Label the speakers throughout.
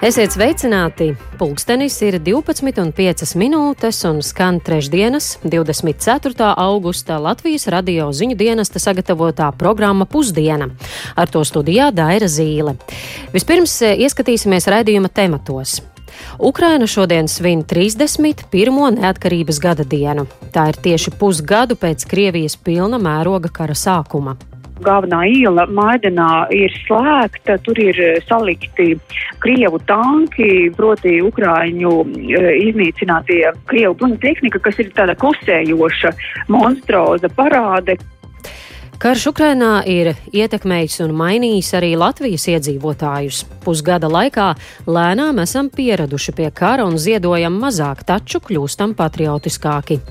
Speaker 1: Esiet sveicināti! Pulkstenis ir 12,5 minūtes un skan trešdienas, 24. augustā Latvijas radio ziņu dienesta sagatavotā programma Pusdiena. Ar to studijā Daira Zīle. Vispirms eh, ieskatīsimies raidījuma tematos. Ukraina šodien svin 31. neatkarības gada dienu. Tā ir tieši pusgadu pēc Krievijas pilna mēroga kara sākuma
Speaker 2: galvenā iela Maidenā ir slēgta, tur ir eh, salikti Krievu tanki, proti Ukrāņu eh, iznīcinātie Krievu bruņu tehnika, kas ir tāda klusējoša, monstroza parāde.
Speaker 1: Karš Ukrainā ir ietekmējis un mainījis arī Latvijas iedzīvotājus. Pusgada laikā lēnām esam pieraduši pie kara un ziedojam mazāk, taču kļūstam patriotiskāki.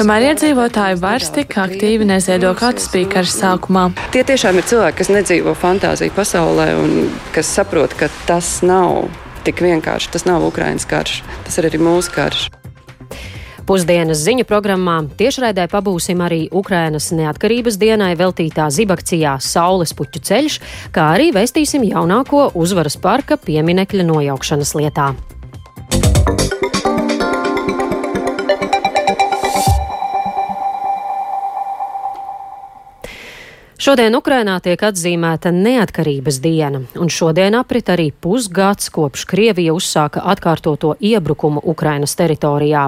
Speaker 3: Tomēr iedzīvotāji vairs tik aktīvi neziedo, kā tas bija kara sākumā.
Speaker 4: Tie tiešām ir cilvēki, kas nedzīvo fantāziju pasaulē un kas saprot, ka tas nav tik vienkārši. Tas nav Ukraiņas karš, tas ir arī mūsu karš.
Speaker 1: Pusdienas ziņu programmā tiešraidē pabūsim arī Ukrainas neatkarības dienai veltītā zibakcijā Saules puķu ceļš, kā arī vēstīsim jaunāko uzvaras parka pieminekļa nojaukšanas lietā. Šodien Ukrainā tiek atzīmēta neatkarības diena, un šodien aprit arī pusgads, kopš Krievija uzsāka atkārtoto iebrukumu Ukrainas teritorijā.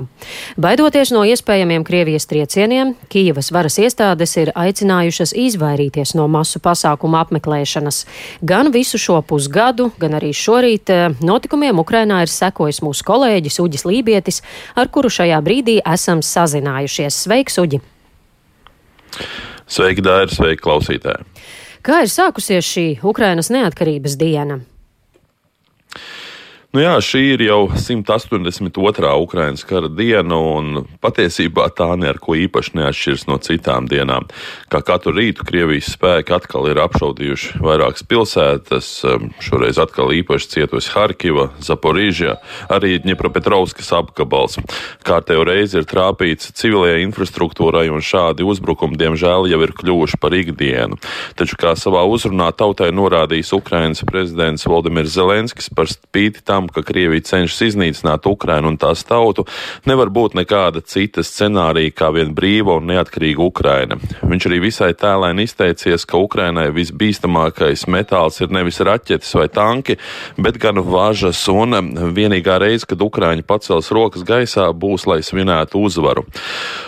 Speaker 1: Baidoties no iespējamiem Krievijas triecieniem, Kīivas varas iestādes ir aicinājušas izvairīties no masu pasākumu apmeklēšanas. Gan visu šo pusgadu, gan arī šorīt eh, notikumiem Ukrainā ir sekojis mūsu kolēģis Uģis Lībietis, ar kuru šajā brīdī esam sazinājušies. Sveiks, Uģi!
Speaker 5: Sveiki, Dārija! Sveiki, klausītāji!
Speaker 1: Kā ir sākusies šī Ukrainas neatkarības diena?
Speaker 5: Nu jā, šī ir jau 182. Ukraiņas kara diena, un patiesībā tā neko īpaši neatšķiras no citām dienām. Kā katru rītu Krievijas spēki atkal ir apšaudījuši vairākas pilsētas, um, šoreiz atkal īpaši cietusi Harkiva, Zaporīžja, arī Ņepropetrovskas apgabals. Kārtējo reizi ir trāpīts civilajai infrastruktūrai, un šādi uzbrukumi, diemžēl, jau ir kļuvuši par ikdienu. Taču, kā savā uzrunā tautai norādījis Ukrainas prezidents Valdemirs Zelenskis par spīti tam, tam, ka Krievija cenšas iznīcināt Ukrainu un tās tautu, nevar būt nekāda cita scenārija kā vien brīva un neatkarīga Ukraina. Viņš arī visai tēlēni izteicies, ka Ukrainai visbīstamākais metāls ir nevis raķetes vai tanki, bet gan važas, un vienīgā reize, kad Ukraiņi pacels rokas gaisā, būs, lai svinētu uzvaru.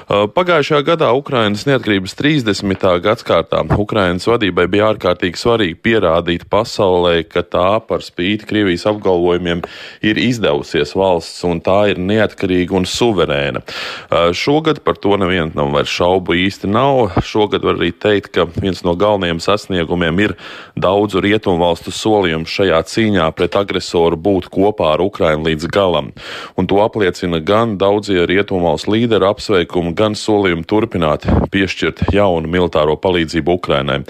Speaker 5: Pagājušajā gadā Ukrainas neatkarības 30. gadskārtā Ukrainas vadībai bija ārkārtīgi svarīgi pierādīt pasaulē, ka tā par spīti Krievijas apgalvojumiem ir izdevusies valsts, un tā ir neatkarīga un suverēna. Šogad par to nevienam vairs šaubu īsti nav. Šogad var arī teikt, ka viens no galvenajiem sasniegumiem ir daudzu rietumu valstu solījums šajā cīņā pret agresoru būt kopā ar Ukrainu līdz galam. Un to apliecina gan daudzie rietumu valstu līderu apsveikumi, gan solījumi turpināt piešķirt jaunu militāro palīdzību Ukrainai.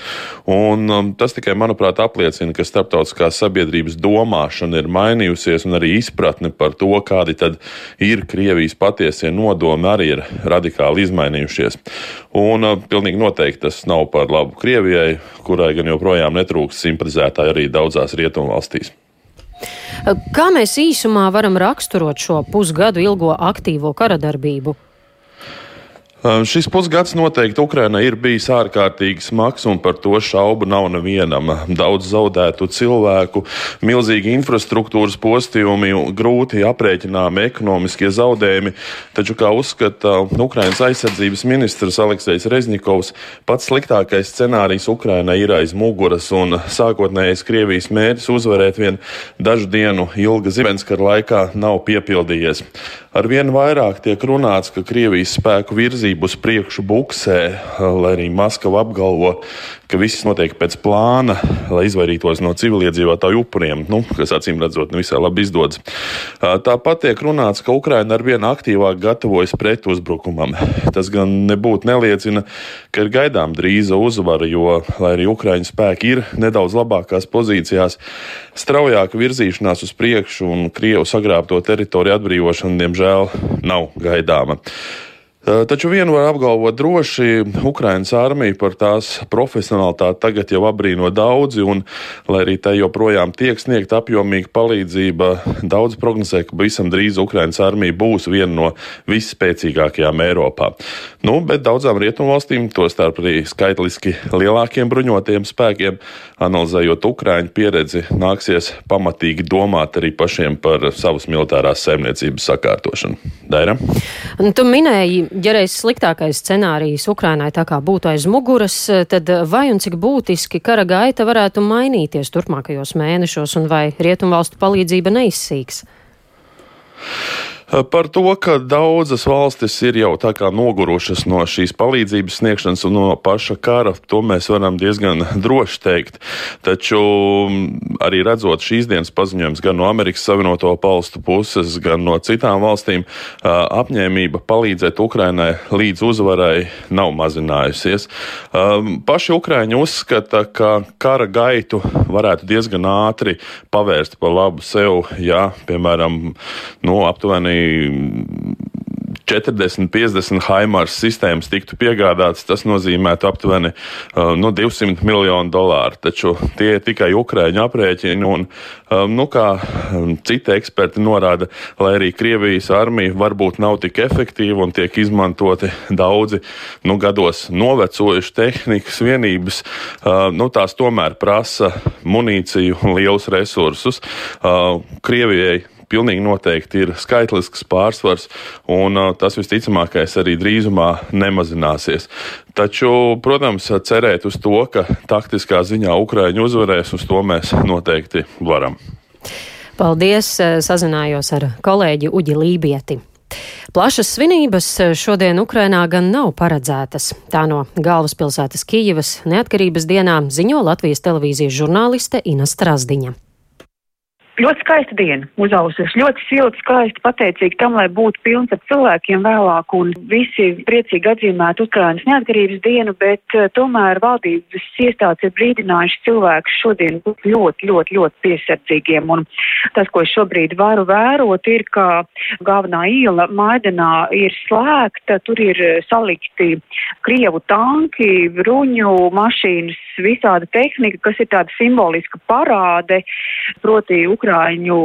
Speaker 5: Un um, tas tikai, manuprāt, apliecina, ka starptautiskā sabiedrības domāšana ir mainījusies mainījusies, un arī izpratne par to, kādi tad ir Krievijas patiesie nodomi, arī ir radikāli izmainījušies. Un pilnīgi noteikti tas nav par labu Krievijai, kurai gan joprojām netrūkst simpatizētāji arī daudzās rietumvalstīs.
Speaker 1: Kā mēs īsumā varam raksturot šo pusgadu ilgo aktīvo karadarbību?
Speaker 5: Šis pusgads noteikti Ukrainai ir bijis ārkārtīgi smags, un par to šaubu nav nevienam. Daudz zaudētu cilvēku, milzīgi infrastruktūras postījumi, grūti aprēķināmi ekonomiskie zaudējumi. Taču, kā uzskata Ukrainas aizsardzības ministrs Aleksējs Rezņikovs, pats sliktākais scenārijs Ukrainai ir aiz muguras, un sākotnējais Krievijas mērķis uzvarēt vien dažu dienu ilga Zibenskara laikā nav piepildījies. Arvien vairāk tiek runāts, ka Krievijas spēku virzība uz priekšu buksē, lai arī Maskava apgalvo, ka viss notiek pēc plāna, lai izvairītos no civiliedzīvotāju upuriem, nu, kas acīm redzot nevisai labi izdodas. Tāpat tiek runāts, ka Ukraina ar vien aktīvāk gatavojas pretuzbrukumam. Tas gan nebūtu neliecina, ka ir gaidām drīza uzvara, jo, lai arī Ukraiņu spēki ir nedaudz labākās pozīcijās, straujāka virzīšanās uz priekšu un Krievu sagrābto teritoriju atbrīvošana, diemžēl, nav gaidāma. Taču vienu var apgalvot droši, Ukraiņas armija par tās profesionālitāti tagad jau apbrīno daudzi, un, lai arī tai joprojām tiek sniegta apjomīga palīdzība, daudz prognozē, ka visam drīz Ukraiņas armija būs viena no visspēcīgākajām Eiropā. Nu, bet daudzām rietumvalstīm, tostarp arī skaitliski lielākiem bruņotiem spēkiem, analizējot Ukraiņu pieredzi, nāksies pamatīgi domāt arī pašiem par savas militārās saimniecības sakārtošanu. Daira?
Speaker 1: Un tu minēji ja reiz sliktākais scenārijs Ukrainai tā kā būtu aiz muguras, tad vai un cik būtiski kara gaita varētu mainīties turpmākajos mēnešos, un vai rietumvalstu palīdzība neizsīks?
Speaker 5: Par to, ka daudzas valstis ir jau tā kā nogurušas no šīs palīdzības sniegšanas un no paša kara, to mēs varam diezgan droši teikt. Taču mm, arī redzot šīs dienas paziņojums gan no Amerikas Savienoto valstu puses, gan no citām valstīm, apņēmība palīdzēt Ukrainai līdz uzvarai nav mazinājusies. Paši Ukraiņi uzskata, ka kara gaitu varētu diezgan ātri pavērst par labu sev, ja, piemēram, nu, aptuveni 40, 50 Haimars sistēmas tiktu piegādātas, tas nozīmētu aptuveni uh, nu, 200 miljonu dolāru. Taču tie ir tikai Ukrāņu aprēķini. Un, um, nu, kā um, citi eksperti norāda, lai arī Krievijas armija varbūt nav tik efektīva un tiek izmantoti daudzi nu, gados novecojuši tehnikas vienības, uh, nu, tās tomēr prasa munīciju un lielus resursus. Uh, Krievijai pilnīgi noteikti ir skaitlisks pārsvars, un uh, tas visticamākais arī drīzumā nemazināsies. Taču, protams, cerēt uz to, ka taktiskā ziņā Ukraiņi uzvarēs, uz to mēs noteikti varam.
Speaker 1: Paldies! Sazinājos ar kolēģi Uģi Lībieti. Plašas svinības šodien Ukrainā gan nav paredzētas. Tā no galvaspilsētas Kijivas neatkarības dienā ziņo Latvijas televīzijas žurnāliste Ina Strasdiņa.
Speaker 2: Ļoti skaista diena, uzaususi, ļoti silta, skaista, pateicīga tam, lai būtu pilns ar cilvēkiem vēlāk un visi priecīgi atzīmētu Ukrainas neatkarības dienu, bet uh, tomēr valdības iestādes ir brīdinājuši cilvēkus šodien būt ļoti, ļoti, ļoti piesardzīgiem. Un tas, ko es šobrīd varu vērot, ir, ka galvenā iela Maidanā ir slēgta, tur ir salikti Krievu tanki, bruņu mašīnas, visāda tehnika, kas ir tāda simboliska parāde, proti Ukrāņu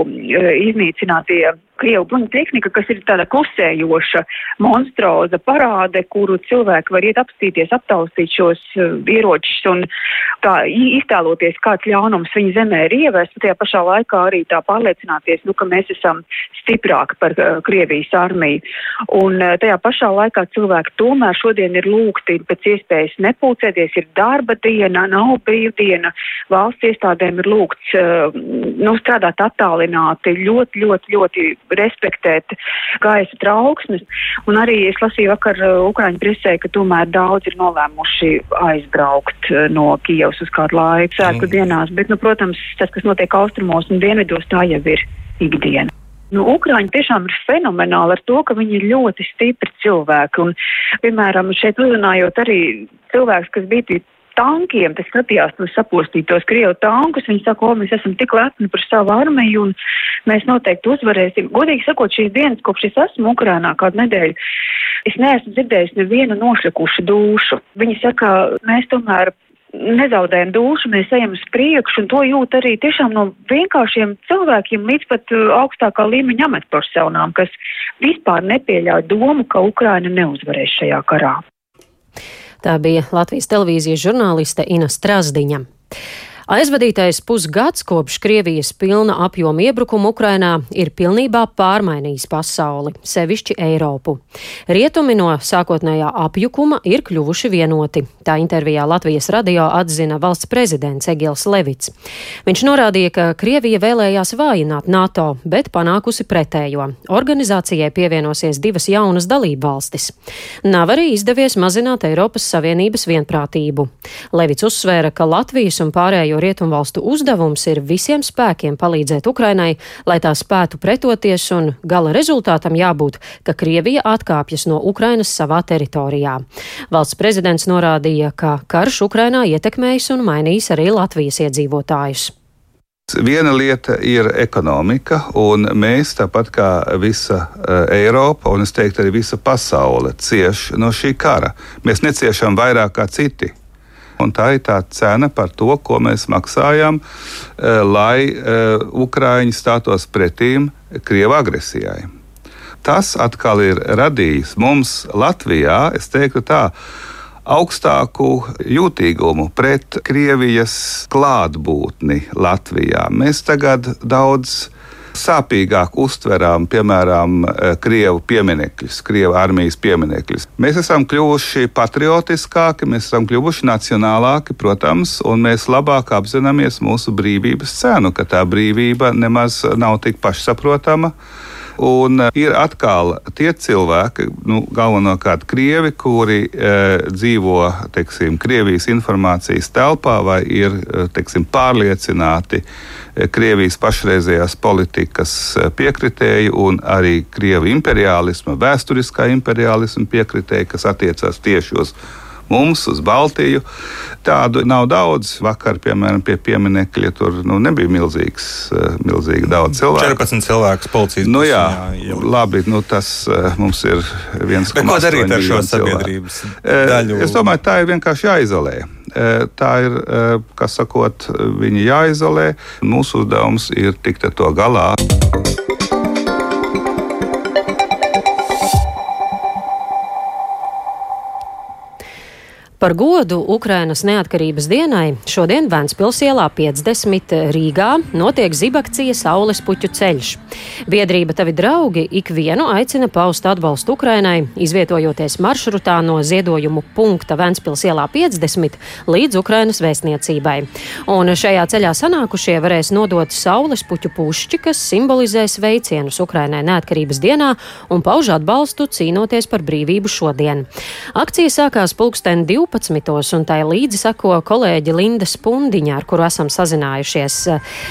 Speaker 2: eh, iznīcinātie Krievu bruņu tehnika, kas ir tāda klusējoša, monstroza parāde, kuru cilvēki var iet apstīties, aptaustīt šos uh, ieročus un tā iztēloties, kāds ļaunums viņa zemē ir ievērsts, tajā pašā laikā arī tā pārliecināties, nu, ka mēs esam stiprāki par uh, Krievijas armiju. Un uh, tajā pašā laikā cilvēki tomēr šodien ir lūgti pēc iespējas nepulcēties, ir darba diena, nav brīvdiena, valsts iestādēm ir lūgts, uh, nu, strādāt attālināti, ļoti, ļoti, ļoti respektēt gaisa trauksmes. Un arī es lasīju vakar uh, Ukraiņu presē, ka tomēr daudz ir nolēmuši aizbraukt uh, no Kijavas uz kādu laiku sēku mm. dienās. Bet, nu, protams, tas, kas notiek austrumos un dienvidos, tā jau ir ikdiena. Nu, Ukrāņi tiešām ir fenomenāli ar to, ka viņi ir ļoti stipri cilvēki. Un, piemēram, šeit uzrunājot arī cilvēks, kas bija tankiem, tas skatījās tos sapostītos Krievu tankus, viņi saka, o, mēs esam tik lepni par savu armiju un mēs noteikti uzvarēsim. Godīgi sakot, šīs dienas, kopš es esmu Ukrānā kādu nedēļu, es neesmu dzirdējis nevienu nošlikušu dušu. Viņi saka, mēs tomēr nezaudējam dušu, mēs ejam uz priekšu, un to jūt arī tiešām no vienkāršiem cilvēkiem līdz pat uh, augstākā līmeņa amatpersonām, kas vispār nepieļauj domu, ka Ukraina neuzvarēs šajā karā.
Speaker 1: Tā bija Latvijas televīzijas žurnāliste Ina Strasdiņa. Aizvadītais pusgads kopš Krievijas pilna apjoma iebrukuma Ukrainā ir pilnībā pārmainījis pasauli, sevišķi Eiropu. Rietumi no sākotnējā apjukuma ir kļuvuši vienoti. Tā intervijā Latvijas radio atzina valsts prezidents Egils Levits. Viņš norādīja, ka Krievija vēlējās vājināt NATO, bet panākusi pretējo. Organizācijai pievienosies divas jaunas dalību valstis. Nav arī izdevies mazināt Eiropas Savienības vienprātību. Levits uzsvēra, ka Latvijas un pārējo rietumvalstu uzdevums ir visiem spēkiem palīdzēt Ukrainai, lai tā spētu pretoties, un gala rezultātam jābūt, ka Krievija atkāpjas no Ukrainas savā teritorijā. Valsts prezidents norādīja, ka karš Ukrainā ietekmējis un mainījis arī Latvijas iedzīvotājus.
Speaker 6: Viena lieta ir ekonomika, un mēs, tāpat kā visa Eiropa, un es teiktu arī visa pasaule, cieš no šī kara. Mēs neciešam vairāk kā citi. Un tā ir tā cena par to, ko mēs maksājam, lai Ukraiņi stātos pretīm Krievu agresijai. Tas atkal ir radījis mums Latvijā, es teiktu tā, augstāku jūtīgumu pret Krievijas klātbūtni Latvijā. Mēs tagad daudz sāpīgāk uztverām, piemēram, krievu pieminekļus, krievu armijas pieminekļus. Mēs esam kļuvuši patriotiskāki, mēs esam kļuvuši nacionālāki, protams, un mēs labāk apzināmies mūsu brīvības cenu, ka tā brīvība nemaz nav tik pašsaprotama. Un eh, ir atkal tie cilvēki, nu, galvenokārt krievi, kuri e, dzīvo teiksim, Krievijas informācijas telpā vai ir eh, teiksim, pārliecināti Krievijas pašreizējās politikas piekritēji un arī Krievu imperiālisma, vēsturiskā imperiālisma piekritēji, kas attiecās tieši uz mums uz Baltiju. Tādu nav daudz. Vakar, piemēram, pie pieminiekļa tur nu, nebija milzīgs, eh, milzīgi daudz cilvēku.
Speaker 7: 14 cilvēku policijas.
Speaker 6: Nu, jā, jā labi, nu, tas uh, mums ir viens.
Speaker 7: Bet ko darīt ar šo sabiedrības
Speaker 6: cilvēku. daļu? Es domāju, tā ir vienkārši jāizolē. Tā ir, kas sakot, viņi jāizolē. Mūsu uzdevums ir tikt ar to galā.
Speaker 1: Par godu Ukrainas neatkarības dienai šodien Vēncpils ielā 50 Rīgā notiek zibakcija Saules puķu ceļš. Biedrība Tavi draugi ikvienu aicina paust atbalstu Ukrainai, izvietojoties maršrutā no ziedojumu punkta Vēncpils ielā 50 līdz Ukrainas vēstniecībai. Un šajā ceļā sanākušie varēs nodot Saules puķu pušķi, kas simbolizē sveicienus Ukrainai neatkarības dienā un pauž atbalstu cīnoties par brīvību šodien. Akcija sākās pulksten 12. 12. un tai līdzi sako kolēģi Linda Spundiņa, ar kuru esam sazinājušies.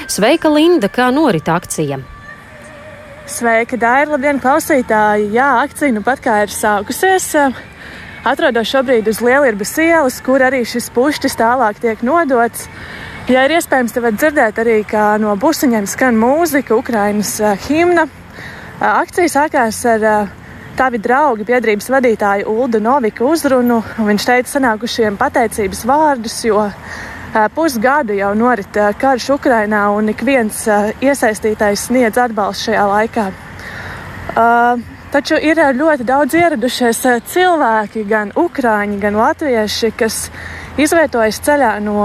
Speaker 1: Sveika, Linda, kā norit akcija?
Speaker 3: Sveika, Daira, labdien, klausītāji! Jā, akcija nu pat kā ir sākusies. Atrodos šobrīd uz Lielirbas ielas, kur arī šis pušķis tālāk tiek nodots. Ja ir iespējams, tad dzirdēt arī, kā no busiņiem skan mūzika, Ukrainas himna. Akcija sākās ar tavi draugi, biedrības vadītāja Ulda Novika uzrunu. Viņš teica sanākušiem pateicības vārdus, jo pusgadu jau norit karš Ukrainā un ik viens iesaistītais sniedz atbalstu šajā laikā. Taču ir ļoti daudz ieradušies cilvēki, gan ukrāņi, gan latvieši, kas izvietojas ceļā no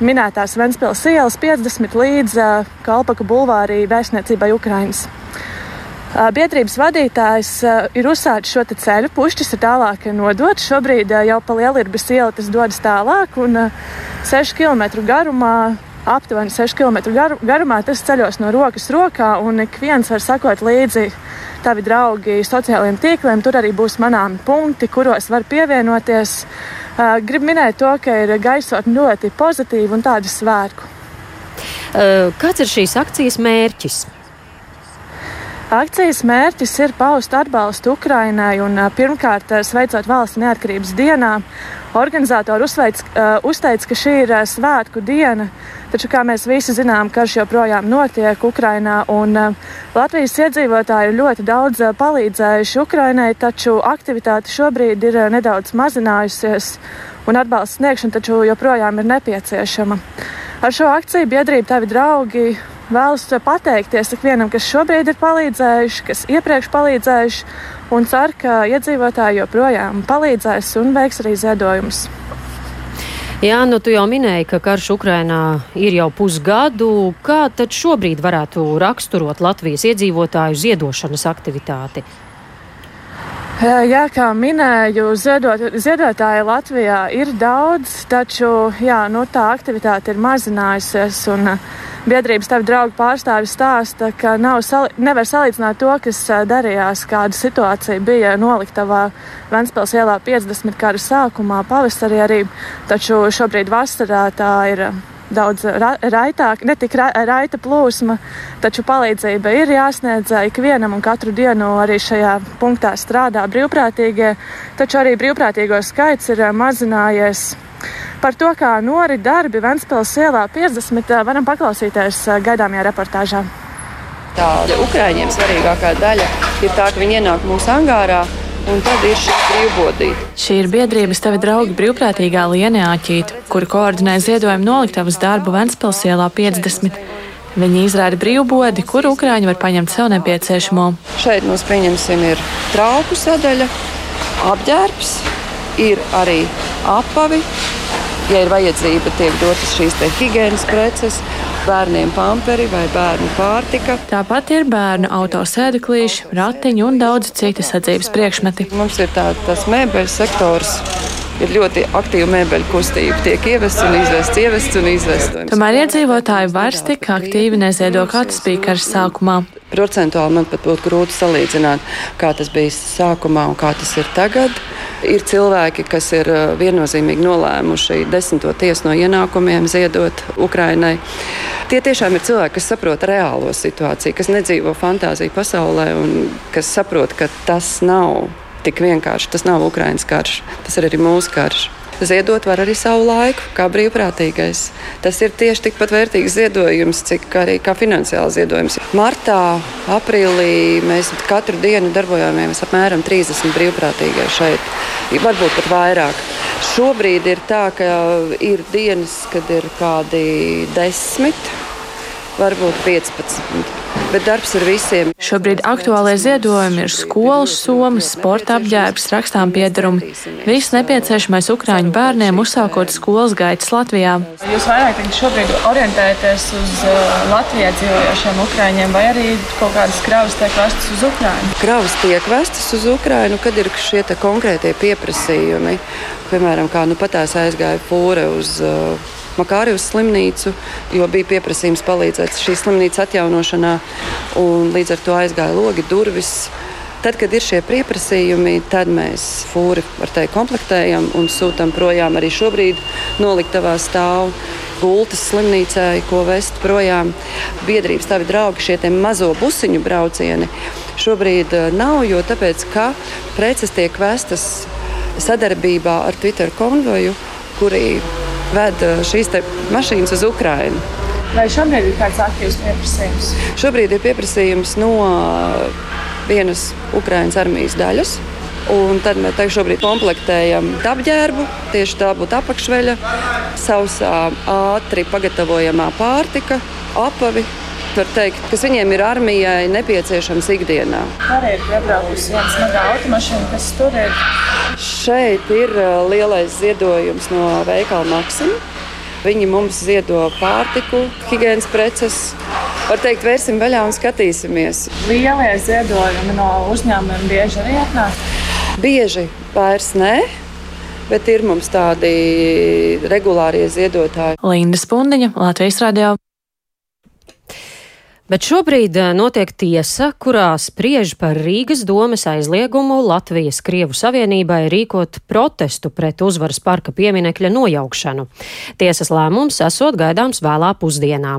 Speaker 3: minētās Ventspils ielas 50 līdz Kalpaku bulvārī vēstniecībai Ukrainas. Biedrības vadītājs ir uzsācis šo ceļu, pušķis ir tālāk nodots. Šobrīd jau pa Lielības ielu tas dodas tālāk un 6 km garumā. Aptuveni 6 km garumā tas ceļos no rokas rokā, un ik viens var sakot līdzi tavi draugi sociālajiem tīkliem. Tur arī būs manāmi punkti, kuros var pievienoties. Gribu minēt to, ka ir gaisotne ļoti pozitīva un tāda svērku.
Speaker 1: Kāds ir šīs akcijas mērķis?
Speaker 3: Akcijas mērķis ir paust atbalstu Ukrainai un pirmkārt sveicot valsts neatkarības dienā. Organizatori uzveic, uh, uzteica, ka šī ir svētku diena, taču, kā mēs visi zinām, karš joprojām notiek Ukrainā, un uh, Latvijas iedzīvotāji ir ļoti daudz uh, palīdzējuši Ukrainai, taču aktivitāte šobrīd ir nedaudz mazinājusies, un atbalsts sniegšana joprojām ir nepieciešama. Ar šo akciju biedrība Tavi draugi Vēlos pateikties ikvienam, kas šobrīd ir palīdzējuši, kas iepriekš palīdzējuši, un ceru, ka iedzīvotāji joprojām palīdzēs un veiks arī ziedojumus.
Speaker 1: Jā, nu tu jau minēji, ka karš Ukrainā ir jau pusgadu. Kā tad šobrīd varētu raksturot Latvijas iedzīvotāju ziedošanas aktivitāti?
Speaker 3: Jā, kā minēju, ziedot, ziedotāji Latvijā ir daudz, taču jā, nu, tā aktivitāte ir mazinājusies. Un, uh, biedrības tavi draugi pārstāvis stāsta, ka nav, sali nevar salīdzināt to, kas darījās, kāda situācija bija noliktavā Ventspils ielā 50 kara sākumā, pavasarī arī, taču šobrīd vasarā tā ir daudz ra raitāk, ne tik ra raita plūsma, taču palīdzība ir jāsniedz ikvienam un katru dienu arī šajā punktā strādā brīvprātīgie, taču arī brīvprātīgo skaits ir mazinājies Par to, kā norit darbi Ventspils ielā 50, varam paklausīties gaidāmajā reportāžā.
Speaker 4: Tā Ukrāņiem svarīgākā daļa ir tā, ka viņi ienāk mūsu angārā. Un tad ir šī brīvbodīte.
Speaker 3: Šī ir biedrības tavi draugi brīvprātīgā Lienē Āķīta, kuri koordinē ziedojumu noliktavas darbu Ventspils ielā 50. Viņi izrāda brīvbodi, kur ukrāņi var paņemt sev nepieciešamo.
Speaker 4: Šeit mums pieņemsim ir trauku sadaļa, apģērbs, ir arī apavi. Ja ir vajadzība, tiek dotas šīs higiēnas preces, bērniem pamperi vai bērnu pārtika.
Speaker 3: Tāpat ir bērnu autosēdeklīši, ratiņi un daudz citi sadzīves priekšmeti.
Speaker 4: Mums ir tā, tas mēbeļu sektors. Ir ļoti aktīva mēbeļu kustība. Tiek ievests un izvests, ievests un izvests.
Speaker 3: Tomēr iedzīvotāji vairs tik aktīvi neziedo, kā tas bija kara sākumā.
Speaker 4: Procentuāli man pat būtu grūti salīdzināt, kā tas bija sākumā un kā tas ir tagad. Ir cilvēki, kas ir viennozīmīgi nolēmuši desmito tiesu no ienākumiem ziedot Ukrainai. Tie tiešām ir cilvēki, kas saprot reālo situāciju, kas nedzīvo fantāziju pasaulē un kas saprot, ka tas nav tik vienkārši. Tas nav Ukraiņas karš, tas ir arī mūsu karš. Ziedot var arī savu laiku, kā brīvprātīgais. Tas ir tieši tikpat vērtīgs ziedojums, cik arī kā finansiāls ziedojums. Martā, aprīlī mēs katru dienu darbojāmies apmēram 30 brīvprātīgie šeit, varbūt pat vairāk. Šobrīd ir tā, ka ir dienas, kad ir kādi desmit, varbūt 15 bet darbs ir visiem.
Speaker 3: Šobrīd aktuālajie ziedojumi ir skolas somas, sporta apģērbs, rakstām piedarumi. Viss nepieciešamais Ukrāņu bērniem uzsākot skolas gaitas Latvijā. Jūs vairāk šobrīd orientējaties uz uh, Latvijā dzīvojošiem Ukrāņiem vai arī kaut kādas kravas tiek vestas uz Ukrāņu?
Speaker 4: Kravas tiek vestas uz Ukrāņu, kad ir šie konkrētie pieprasījumi. Piemēram, kā nu patās aizgāja pūre uz uh, Makārijas slimnīcu, jo bija pieprasījums palīdzēt šīs slimnīcas atjaunošanā, un līdz ar to aizgāja logi, durvis. Tad, kad ir šie pieprasījumi, tad mēs fūri teikt, komplektējam un sūtām projām. Arī šobrīd noliktavā stāv gultas slimnīcai, ko vest projām. Biedrības tavi draugi šie mazo busiņu braucieni šobrīd eh, nav, jo tāpēc, ka preces tiek vestas sadarbībā ar Twitter konvoju, kuri ved eh, šīs mašīnas uz Ukrajinu.
Speaker 3: Vai šobrīd ir kāds aktīvs pieprasījums?
Speaker 4: Šobrīd ir pieprasījums no eh, vienas Ukraiņas armijas daļas. Un tad mēs šobrīd komplektējam apģērbu, tieši tā būtu apakšveļa, sausā, ātri pagatavojamā pārtika, apavi, var teikt, kas viņiem ir armijai nepieciešams ikdienā.
Speaker 3: Arī ir piebraukusi viena smaga automašīna, kas tur ir.
Speaker 4: Šeit ir uh, lielais ziedojums no veikala Maksima. Viņi mums ziedo pārtiku, higiēnas preces. Var teikt, vērsim vaļā un skatīsimies.
Speaker 3: Lielie ziedojumi no uzņēmumiem bieži arī atnāk?
Speaker 4: Bieži vairs ne bet ir mums tādi regulārie ziedotāji.
Speaker 3: Linda Spundiņa, Latvijas radio.
Speaker 1: Bet šobrīd eh, notiek tiesa, kurā spriež par Rīgas domes aizliegumu Latvijas Krievu Savienībai rīkot protestu pret uzvaras parka pieminekļa nojaukšanu. Tiesas lēmums esot gaidāms vēlā pusdienā.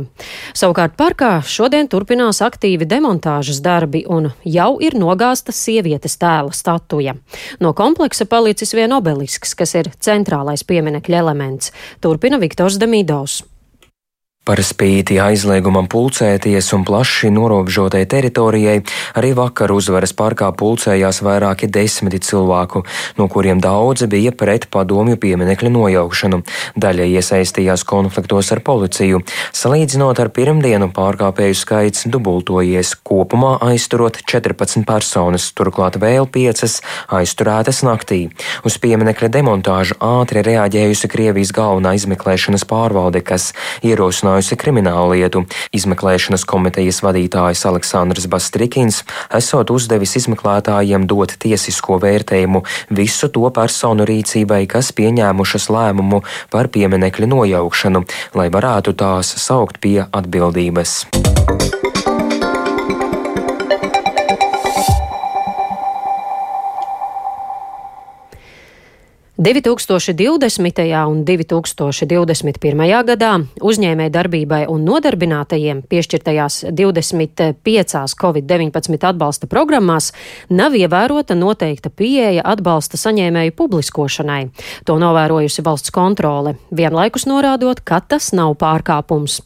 Speaker 1: Savukārt parkā šodien turpinās aktīvi demontāžas darbi un jau ir nogāzta sievietes tēla statuja. No kompleksa palicis vien obelisks, kas ir centrālais pieminekļa elements. Turpina Viktors Demīdovs.
Speaker 8: Par spīti aizliegumam pulcēties un plaši norobežotai teritorijai, arī vakar uzvaras parkā pulcējās vairāki desmiti cilvēku, no kuriem daudzi bija pret padomju pieminekļu nojaukšanu. Daļa iesaistījās konfliktos ar policiju. Salīdzinot ar pirmdienu, pārkāpēju skaits dubultojies, kopumā aizturot 14 personas, turklāt vēl 5 aizturētas naktī. Uz pieminekļa demontāžu ātri reaģējusi Krievijas galvenā izmeklēšanas pārvalde, kas ierosināja risinājusi kriminālu lietu. Izmeklēšanas komitejas vadītājs Aleksandrs Bastrikins esot uzdevis izmeklētājiem dot tiesisko vērtējumu visu to personu rīcībai, kas pieņēmušas lēmumu par pieminekļu nojaukšanu, lai varētu tās saukt pie atbildības.
Speaker 1: 2020. un 2021. gadā uzņēmēja darbībai un nodarbinātajiem piešķirtajās 25 Covid-19 atbalsta programmās nav ievērota noteikta pieeja atbalsta saņēmēju publiskošanai. To novērojusi valsts kontrole, vienlaikus norādot, ka tas nav pārkāpums.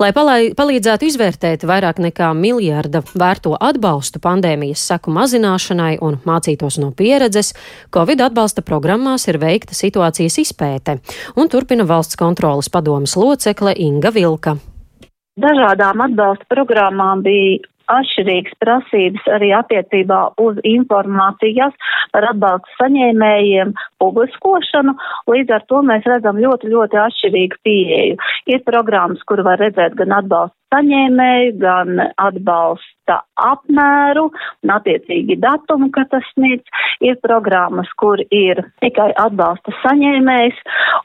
Speaker 1: Lai palīdzētu izvērtēt vairāk nekā miljarda vērto atbalstu pandēmijas seku mazināšanai un mācītos no pieredzes, Covid atbalsta programmās ir veikta situācijas izpēte, un turpina valsts kontrolas padomas locekle Inga Vilka.
Speaker 9: Dažādām atbalsta programmām bija atšķirīgas prasības arī attiecībā uz informācijas par atbalstu saņēmējiem publiskošanu. Līdz ar to mēs redzam ļoti, ļoti atšķirīgu pieeju. Ir programmas, kur var redzēt gan atbalstu saņēmēju, gan atbalsta apmēru un attiecīgi datumu, ka tas sniedz. Ir programmas, kur ir tikai atbalsta saņēmējs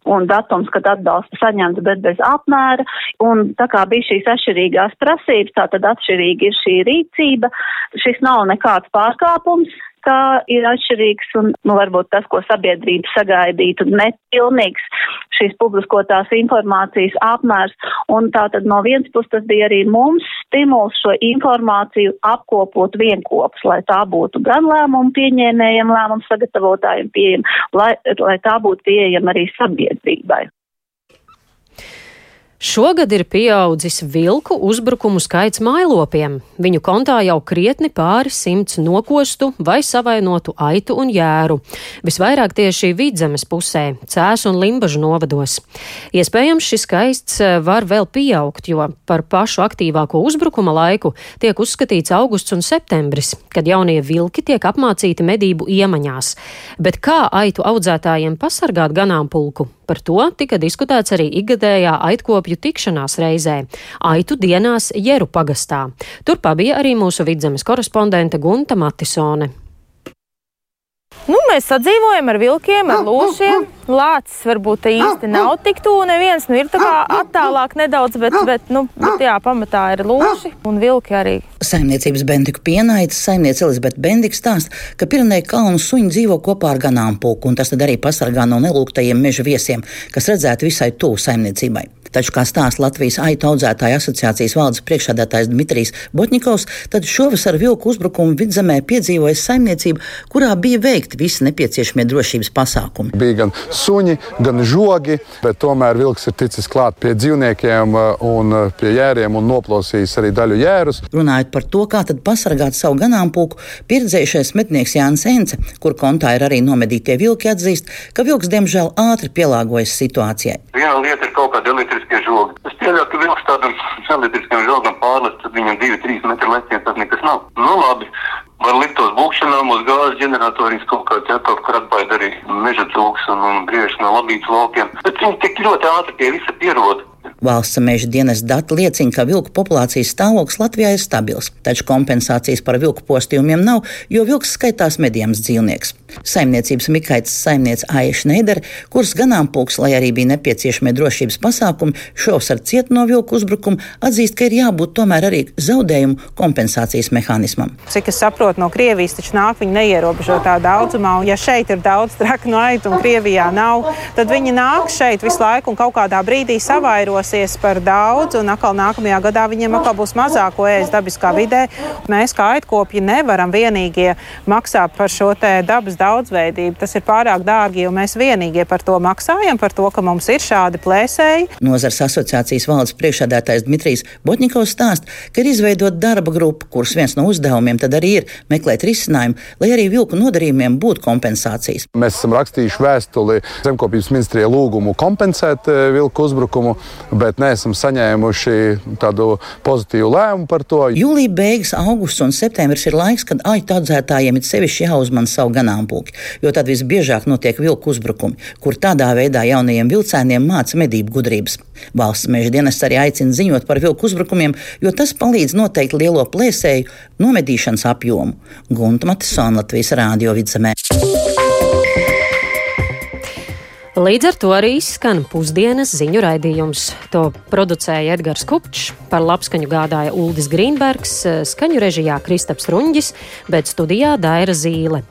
Speaker 9: un datums, kad atbalsta saņemts, bet bez apmēra. Un tā kā bija šīs atšķirīgās prasības, tā tad atšķirīgi ir šī rīcība. Šis nav nekāds pārkāpums, kā ir atšķirīgs un, nu, varbūt tas, ko sabiedrība sagaidītu, nepilnīgs šīs publiskotās informācijas apmērs. Un tā tad no vienas puses tas bija arī mums stimuls šo informāciju apkopot vienkopus, lai tā būtu gan lēmumu pieņēmējiem, lēmumu sagatavotājiem pieejama, lai, lai tā būtu pieejama arī sabiedrībai.
Speaker 1: Šogad ir pieaudzis vilku uzbrukumu skaits mailopiem. Viņu kontā jau krietni pāri simts nokostu vai savainotu aitu un jēru. Visvairāk tieši vidzemes pusē, cēs un limbažu novados. Iespējams, šis skaists eh, var vēl pieaugt, jo par pašu aktīvāko uzbrukuma laiku tiek uzskatīts augusts un septembris, kad jaunie vilki tiek apmācīti medību iemaņās. Bet kā aitu audzētājiem pasargāt ganāmpulku? Par to tika diskutēts arī ikgadējā aitkopju tikšanās reizē - Aitu dienās Jeru pagastā. Tur pabija arī mūsu vidzemes korespondente Gunta Matisone.
Speaker 10: Nu, mēs sadzīvojam ar vilkiem, ar lūšiem. Lācis varbūt īsti nav tik tuvu neviens, nu ir tā kā attālāk nedaudz, bet, bet, nu, bet jā, pamatā ir lūši un vilki arī.
Speaker 11: Saimniecības Bendiku pienaitas saimniece Elizabete Bendika stāsta, ka Pirenei kalnu suņi dzīvo kopā ar ganāmpulku, un tas tad arī pasargā no nelūgtajiem meža viesiem, kas redzēti visai tuvu saimniecībai. Taču, kā stāsta Latvijas aitu audzētāju asociācijas valdes priekšādātājs Dmitrijs Botņikovs, tad šovasar vilku uzbrukumu vidzemē piedzīvoja saimniecība, kurā bija veikti visi nepieciešamie drošības pasākumi.
Speaker 12: Bija gan suņi, gan žogi, bet tomēr vilks ir ticis klāt pie dzīvniekiem uh, un uh, pie jēriem un noplosījis arī daļu jērus.
Speaker 11: Runājot par to, kā tad pasargāt savu ganāmpulku, pieredzējušais mednieks Jānis Ence, kur kontā ir arī nomedītie vilki, atzīst, ka vilks diemžēl ātri pielāgojas situācijai.
Speaker 13: Viena lieta ir kaut kāda elektriskie žogi. Es pieļauju, ka vilks tādam elektriskiem žogam pārlest, tad viņam 2-3 metru leciens tas nekas nav. Nu labi, var likt tos būkšanām uz gāzes ģeneratorijas kaut kā ķepot, kur atbaida arī meža cūks un, un briež no labības laukiem. Bet viņi tik ļoti ātri pie visa pierod.
Speaker 11: Valsts meža dienas dati liecina, ka vilku populācijas stāvoklis Latvijā ir stabils, taču kompensācijas par vilku postījumiem nav, jo vilks skaitās medījums dzīvnieks. Saimniecības Mikaitas saimniece Aija Šneidere, kuras ganāmpulks, lai arī bija nepieciešamie drošības pasākumi, šovasar ciet no vilku uzbrukuma, atzīst, ka ir jābūt tomēr arī zaudējumu kompensācijas mehānismam.
Speaker 10: Cik es saprotu, no Krievijas taču nāk viņi neierobežotā daudzumā, un ja šeit ir daudz traknu aitu un Krievijā nav, tad viņi nāk šeit visu laiku un kaut kādā brīdī savairosies par daudz, un atkal nākamajā gadā viņiem atkal būs mazāk ko ēst dabiskā vidē. Mēs kā aitkopji nevaram vienīgie maksāt par šo dabas daudzveidību. Tas ir pārāk dārgi, jo mēs vienīgie par to maksājam, par to, ka mums ir šādi plēsēji.
Speaker 11: Nozars asociācijas valdes priekšādātājs Dmitrijs Botņikovs stāsta, ka ir izveidota darba grupa, kuras viens no uzdevumiem tad arī ir meklēt risinājumu, lai arī vilku nodarījumiem būtu kompensācijas.
Speaker 12: Mēs esam rakstījuši vēstuli zemkopības ministrijai lūgumu kompensēt eh, vilku uzbrukumu, bet neesam saņēmuši tādu pozitīvu lēmumu par to.
Speaker 11: Jūlija beigas, augusts un septembris ir laiks, kad aitu audzētājiem ir sevišķi jāuzman savu ganāmpulku jo tad visbiežāk notiek vilku uzbrukumi, kur tādā veidā jaunajiem vilcēniem māca medību gudrības. Valsts meža dienas arī aicina ziņot par vilku uzbrukumiem, jo tas palīdz noteikt lielo plēsēju nomedīšanas apjomu. Gunta Matisona Latvijas Rādio vidzemē.
Speaker 1: Līdz ar to arī izskan pusdienas ziņu raidījums. To producēja Edgars Kupčs, par labskaņu gādāja Uldis Grīnbergs, skaņu režijā Kristaps Runģis, bet studijā Daira Zīle.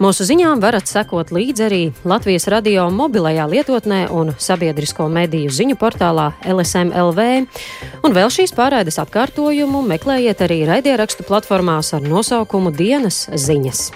Speaker 1: Mūsu ziņām varat sekot līdzi arī Latvijas radio mobilajā lietotnē un sabiedrisko mediju ziņu portālā LSMLV. Un vēl šīs pārraides atkārtojumu meklējiet arī raidierakstu platformās ar nosaukumu Dienas ziņas.